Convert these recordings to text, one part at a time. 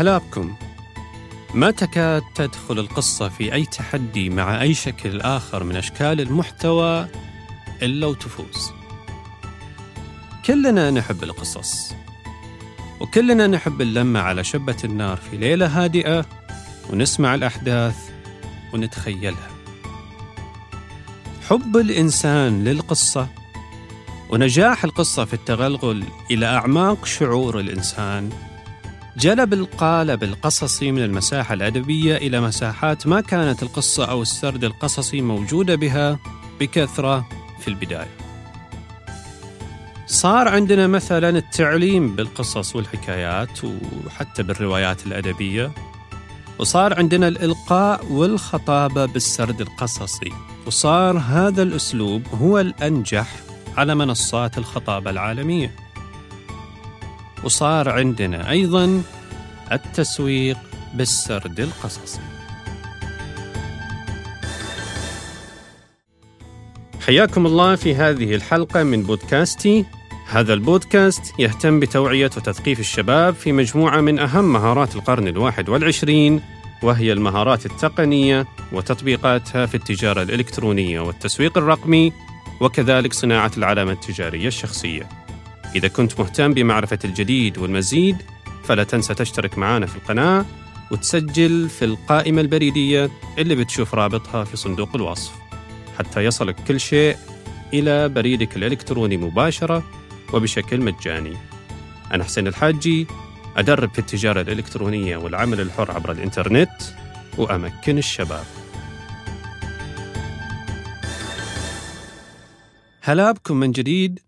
هلا بكم ما تكاد تدخل القصة في أي تحدي مع أي شكل آخر من أشكال المحتوى إلا وتفوز؟ كلنا نحب القصص وكلنا نحب اللمة على شبة النار في ليلة هادئة ونسمع الأحداث ونتخيلها. حب الإنسان للقصة ونجاح القصة في التغلغل إلى أعماق شعور الإنسان جلب القالب القصصي من المساحة الأدبية إلى مساحات ما كانت القصة أو السرد القصصي موجودة بها بكثرة في البداية. صار عندنا مثلا التعليم بالقصص والحكايات وحتى بالروايات الأدبية وصار عندنا الإلقاء والخطابة بالسرد القصصي وصار هذا الأسلوب هو الأنجح على منصات الخطابة العالمية وصار عندنا أيضا التسويق بالسرد القصصي. حياكم الله في هذه الحلقة من بودكاستي. هذا البودكاست يهتم بتوعية وتثقيف الشباب في مجموعة من أهم مهارات القرن الواحد والعشرين وهي المهارات التقنية وتطبيقاتها في التجارة الإلكترونية والتسويق الرقمي وكذلك صناعة العلامة التجارية الشخصية. إذا كنت مهتم بمعرفة الجديد والمزيد فلا تنسى تشترك معنا في القناة وتسجل في القائمة البريدية اللي بتشوف رابطها في صندوق الوصف. حتى يصلك كل شيء إلى بريدك الإلكتروني مباشرة وبشكل مجاني. أنا حسين الحاجي أدرب في التجارة الإلكترونية والعمل الحر عبر الإنترنت وأمكن الشباب. هلا بكم من جديد.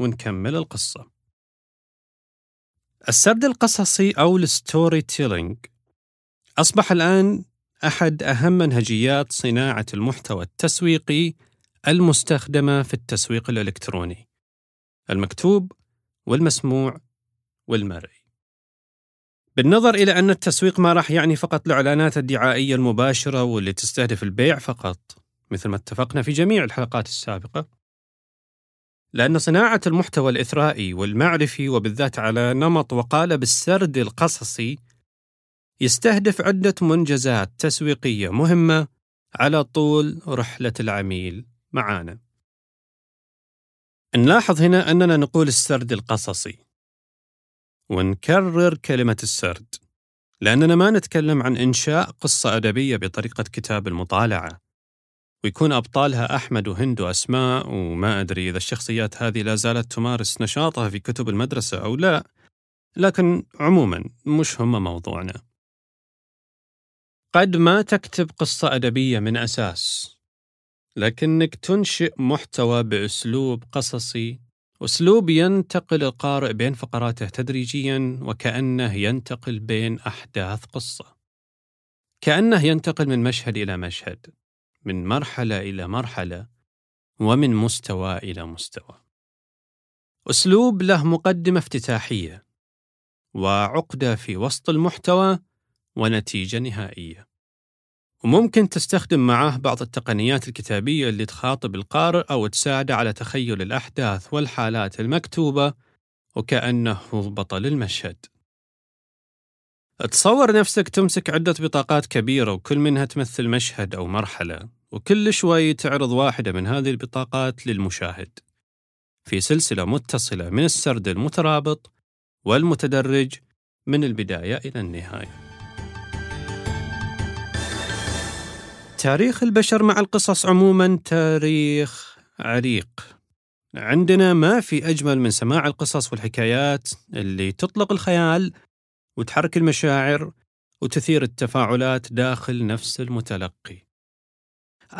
ونكمل القصة. السرد القصصي أو ال storytelling. أصبح الآن أحد أهم منهجيات صناعة المحتوى التسويقي المستخدمة في التسويق الإلكتروني. المكتوب والمسموع والمرئي. بالنظر إلى أن التسويق ما راح يعني فقط الإعلانات الدعائية المباشرة واللي تستهدف البيع فقط مثل ما اتفقنا في جميع الحلقات السابقة لأن صناعة المحتوى الإثرائي والمعرفي وبالذات على نمط وقالب السرد القصصي يستهدف عدة منجزات تسويقية مهمة على طول رحلة العميل معانا. نلاحظ هنا أننا نقول السرد القصصي ونكرر كلمة السرد لأننا ما نتكلم عن إنشاء قصة أدبية بطريقة كتاب المطالعة ويكون أبطالها أحمد وهند وأسماء وما أدري إذا الشخصيات هذه لا زالت تمارس نشاطها في كتب المدرسة أو لا لكن عموما مش هم موضوعنا. قد ما تكتب قصة أدبية من أساس لكنك تنشئ محتوى بأسلوب قصصي أسلوب ينتقل القارئ بين فقراته تدريجيا وكأنه ينتقل بين أحداث قصة. كأنه ينتقل من مشهد إلى مشهد. من مرحلة إلى مرحلة ومن مستوى إلى مستوى. أسلوب له مقدمة افتتاحية وعقدة في وسط المحتوى ونتيجة نهائية. وممكن تستخدم معه بعض التقنيات الكتابية اللي تخاطب القارئ أو تساعده على تخيل الأحداث والحالات المكتوبة وكأنه بطل المشهد. تصور نفسك تمسك عدة بطاقات كبيرة وكل منها تمثل مشهد أو مرحلة وكل شوي تعرض واحدة من هذه البطاقات للمشاهد في سلسلة متصلة من السرد المترابط والمتدرج من البداية إلى النهاية. تاريخ البشر مع القصص عموما تاريخ عريق. عندنا ما في أجمل من سماع القصص والحكايات اللي تطلق الخيال وتحرك المشاعر وتثير التفاعلات داخل نفس المتلقي.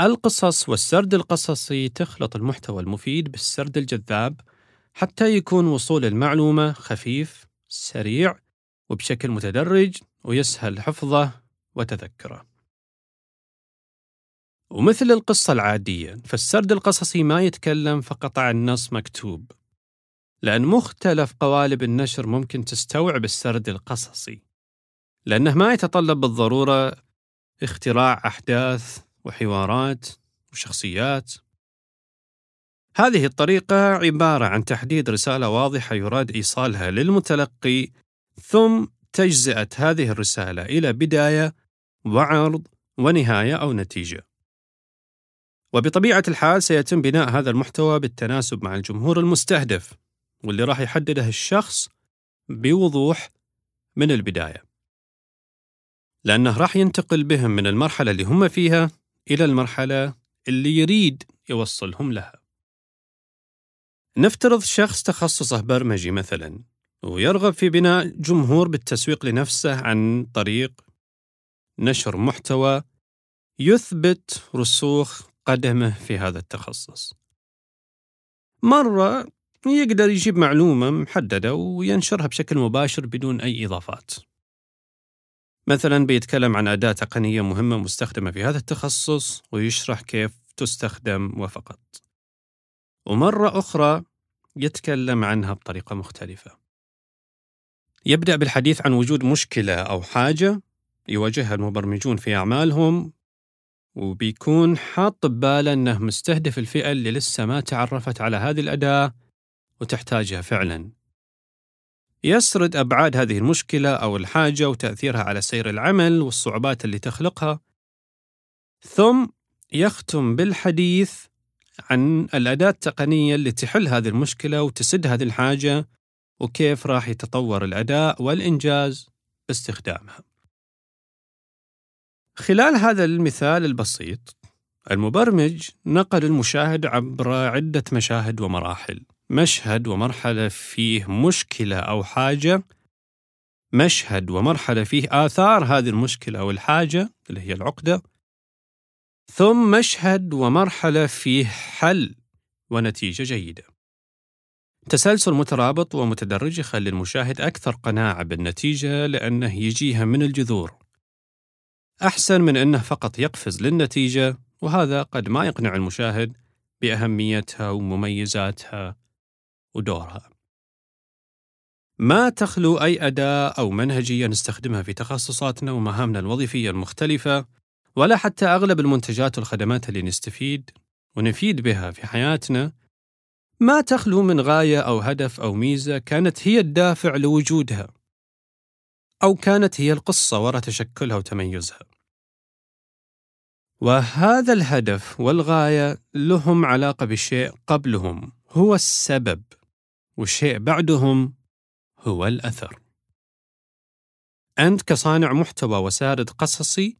القصص والسرد القصصي تخلط المحتوى المفيد بالسرد الجذاب حتى يكون وصول المعلومة خفيف، سريع، وبشكل متدرج ويسهل حفظه وتذكره. ومثل القصة العادية، فالسرد القصصي ما يتكلم فقط عن نص مكتوب، لأن مختلف قوالب النشر ممكن تستوعب السرد القصصي لأنه ما يتطلب بالضرورة اختراع أحداث وحوارات وشخصيات هذه الطريقة عبارة عن تحديد رسالة واضحة يراد إيصالها للمتلقي ثم تجزئة هذه الرسالة إلى بداية وعرض ونهاية أو نتيجة. وبطبيعة الحال سيتم بناء هذا المحتوى بالتناسب مع الجمهور المستهدف واللي راح يحدده الشخص بوضوح من البداية. لأنه راح ينتقل بهم من المرحلة اللي هم فيها إلى المرحلة اللي يريد يوصلهم لها. نفترض شخص تخصصه برمجي مثلا ويرغب في بناء جمهور بالتسويق لنفسه عن طريق نشر محتوى يثبت رسوخ قدمه في هذا التخصص. مرة يقدر يجيب معلومة محددة وينشرها بشكل مباشر بدون أي إضافات. مثلا بيتكلم عن أداة تقنية مهمة مستخدمة في هذا التخصص ويشرح كيف تستخدم وفقط. ومرة أخرى يتكلم عنها بطريقة مختلفة. يبدأ بالحديث عن وجود مشكلة أو حاجة يواجهها المبرمجون في أعمالهم وبيكون حاط بباله أنه مستهدف الفئة اللي لسه ما تعرفت على هذه الأداة وتحتاجها فعلا. يسرد أبعاد هذه المشكلة أو الحاجة وتأثيرها على سير العمل والصعوبات اللي تخلقها. ثم يختم بالحديث عن الأداة التقنية اللي تحل هذه المشكلة وتسد هذه الحاجة وكيف راح يتطور الأداء والإنجاز باستخدامها. خلال هذا المثال البسيط، المبرمج نقل المشاهد عبر عدة مشاهد ومراحل، مشهد ومرحلة فيه مشكلة أو حاجة، مشهد ومرحلة فيه آثار هذه المشكلة أو الحاجة اللي هي العقدة، ثم مشهد ومرحلة فيه حل ونتيجة جيدة. تسلسل مترابط ومتدرج يخلي المشاهد أكثر قناعة بالنتيجة لأنه يجيها من الجذور. أحسن من أنه فقط يقفز للنتيجة وهذا قد ما يقنع المشاهد بأهميتها ومميزاتها ودورها. ما تخلو أي أداة أو منهجية نستخدمها في تخصصاتنا ومهامنا الوظيفية المختلفة ولا حتى أغلب المنتجات والخدمات اللي نستفيد ونفيد بها في حياتنا. ما تخلو من غاية أو هدف أو ميزة كانت هي الدافع لوجودها أو كانت هي القصة وراء تشكلها وتميزها. وهذا الهدف والغاية لهم علاقة بالشيء قبلهم هو السبب. والشيء بعدهم هو الأثر. أنت كصانع محتوى وسارد قصصي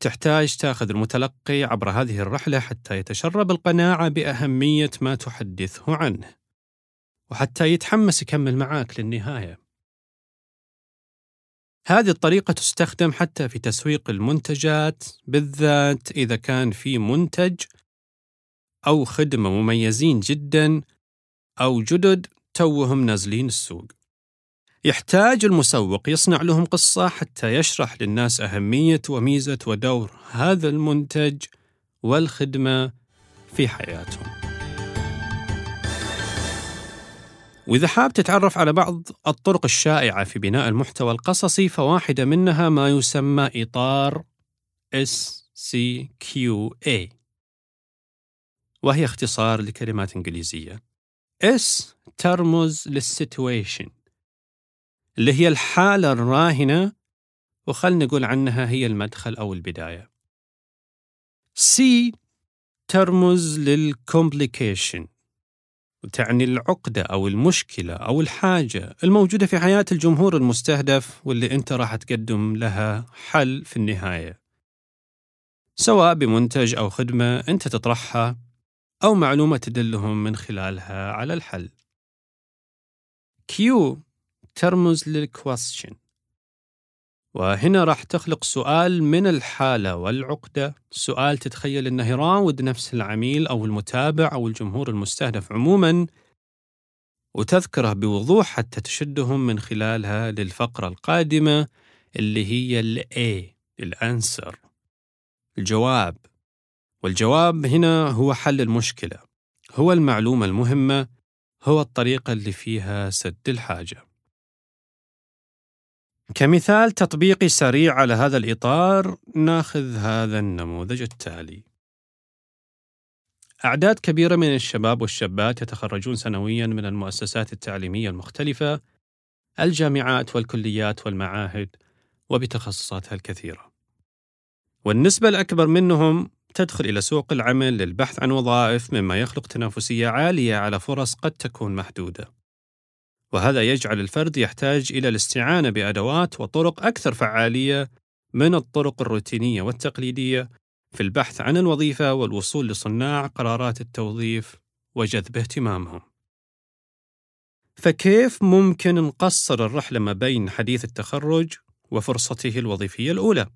تحتاج تأخذ المتلقي عبر هذه الرحلة حتى يتشرب القناعة بأهمية ما تحدثه عنه وحتى يتحمس يكمل معاك للنهاية. هذه الطريقة تستخدم حتى في تسويق المنتجات بالذات إذا كان في منتج أو خدمة مميزين جدا أو جدد توهم نازلين السوق يحتاج المسوق يصنع لهم قصة حتى يشرح للناس أهمية وميزة ودور هذا المنتج والخدمة في حياتهم. وإذا حاب تتعرف على بعض الطرق الشائعة في بناء المحتوى القصصي فواحدة منها ما يسمى إطار SCQA وهي اختصار لكلمات إنجليزية. S ترمز لل situation اللي هي الحالة الراهنة وخلنا نقول عنها هي المدخل أو البداية. C ترمز لل complication وتعني العقدة أو المشكلة أو الحاجة الموجودة في حياة الجمهور المستهدف واللي أنت راح تقدم لها حل في النهاية. سواء بمنتج أو خدمة أنت تطرحها أو معلومة تدلهم من خلالها على الحل. Q ترمز للكويستشن وهنا راح تخلق سؤال من الحالة والعقدة. سؤال تتخيل أنه يراود نفس العميل أو المتابع أو الجمهور المستهدف عموما وتذكره بوضوح حتى تشدهم من خلالها للفقرة القادمة اللي هي ال A الأنسر. الجواب والجواب هنا هو حل المشكلة. هو المعلومة المهمة هو الطريقة اللي فيها سد الحاجة. كمثال تطبيقي سريع على هذا الإطار ناخذ هذا النموذج التالي. أعداد كبيرة من الشباب والشابات يتخرجون سنويا من المؤسسات التعليمية المختلفة الجامعات والكليات والمعاهد وبتخصصاتها الكثيرة. والنسبة الأكبر منهم تدخل إلى سوق العمل للبحث عن وظائف مما يخلق تنافسية عالية على فرص قد تكون محدودة. وهذا يجعل الفرد يحتاج إلى الاستعانة بأدوات وطرق أكثر فعالية من الطرق الروتينية والتقليدية في البحث عن الوظيفة والوصول لصناع قرارات التوظيف وجذب اهتمامهم. فكيف ممكن نقصر الرحلة ما بين حديث التخرج وفرصته الوظيفية الأولى؟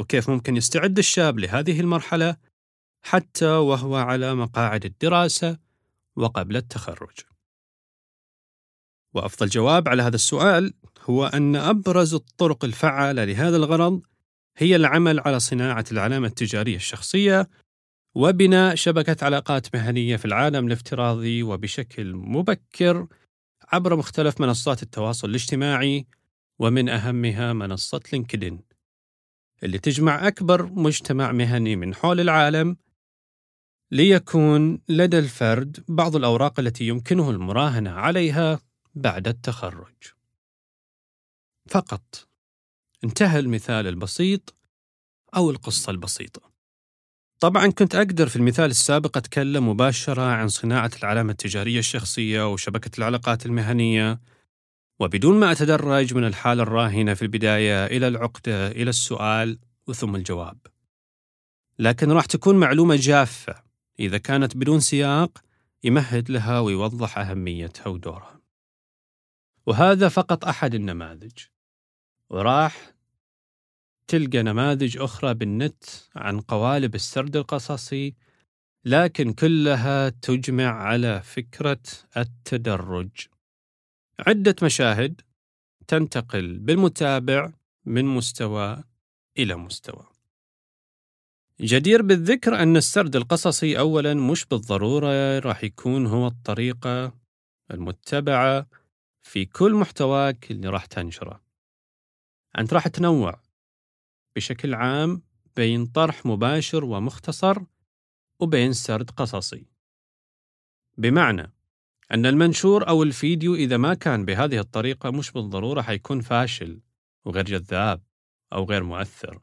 وكيف ممكن يستعد الشاب لهذه المرحلة حتى وهو على مقاعد الدراسة وقبل التخرج؟ وأفضل جواب على هذا السؤال هو أن أبرز الطرق الفعالة لهذا الغرض هي العمل على صناعة العلامة التجارية الشخصية وبناء شبكة علاقات مهنية في العالم الافتراضي وبشكل مبكر عبر مختلف منصات التواصل الاجتماعي ومن أهمها منصة لينكدين اللي تجمع أكبر مجتمع مهني من حول العالم ليكون لدى الفرد بعض الأوراق التي يمكنه المراهنة عليها بعد التخرج. فقط انتهى المثال البسيط أو القصة البسيطة. طبعا كنت أقدر في المثال السابق أتكلم مباشرة عن صناعة العلامة التجارية الشخصية وشبكة العلاقات المهنية وبدون ما أتدرج من الحالة الراهنة في البداية إلى العقدة إلى السؤال وثم الجواب. لكن راح تكون معلومة جافة إذا كانت بدون سياق يمهد لها ويوضح أهميتها ودورها. وهذا فقط أحد النماذج. وراح تلقى نماذج أخرى بالنت عن قوالب السرد القصصي لكن كلها تجمع على فكرة التدرج. عدة مشاهد تنتقل بالمتابع من مستوى إلى مستوى. جدير بالذكر أن السرد القصصي أولاً مش بالضرورة راح يكون هو الطريقة المتبعة في كل محتواك اللي راح تنشره. أنت راح تنوع بشكل عام بين طرح مباشر ومختصر وبين سرد قصصي. بمعنى أن المنشور أو الفيديو إذا ما كان بهذه الطريقة مش بالضرورة حيكون فاشل وغير جذاب أو غير مؤثر.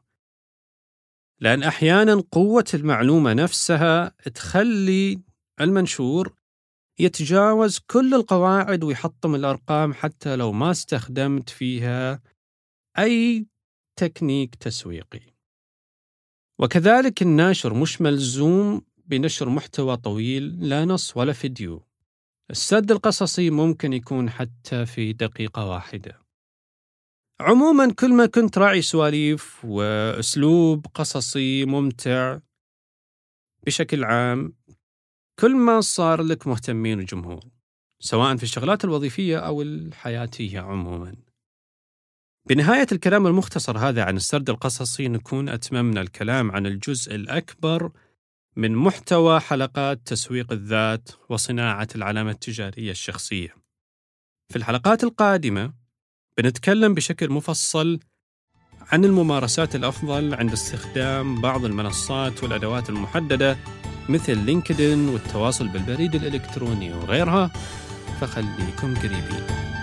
لأن أحيانا قوة المعلومة نفسها تخلي المنشور يتجاوز كل القواعد ويحطم الأرقام حتى لو ما استخدمت فيها أي تكنيك تسويقي. وكذلك الناشر مش ملزوم بنشر محتوى طويل لا نص ولا فيديو. السرد القصصي ممكن يكون حتى في دقيقة واحدة. عموما كل ما كنت راعي سواليف وأسلوب قصصي ممتع بشكل عام كل ما صار لك مهتمين وجمهور سواء في الشغلات الوظيفية أو الحياتية عموما بنهاية الكلام المختصر هذا عن السرد القصصي نكون أتممنا الكلام عن الجزء الأكبر من محتوى حلقات تسويق الذات وصناعة العلامة التجارية الشخصية. في الحلقات القادمة بنتكلم بشكل مفصل عن الممارسات الأفضل عند استخدام بعض المنصات والأدوات المحددة مثل لينكدين والتواصل بالبريد الإلكتروني وغيرها فخليكم قريبين.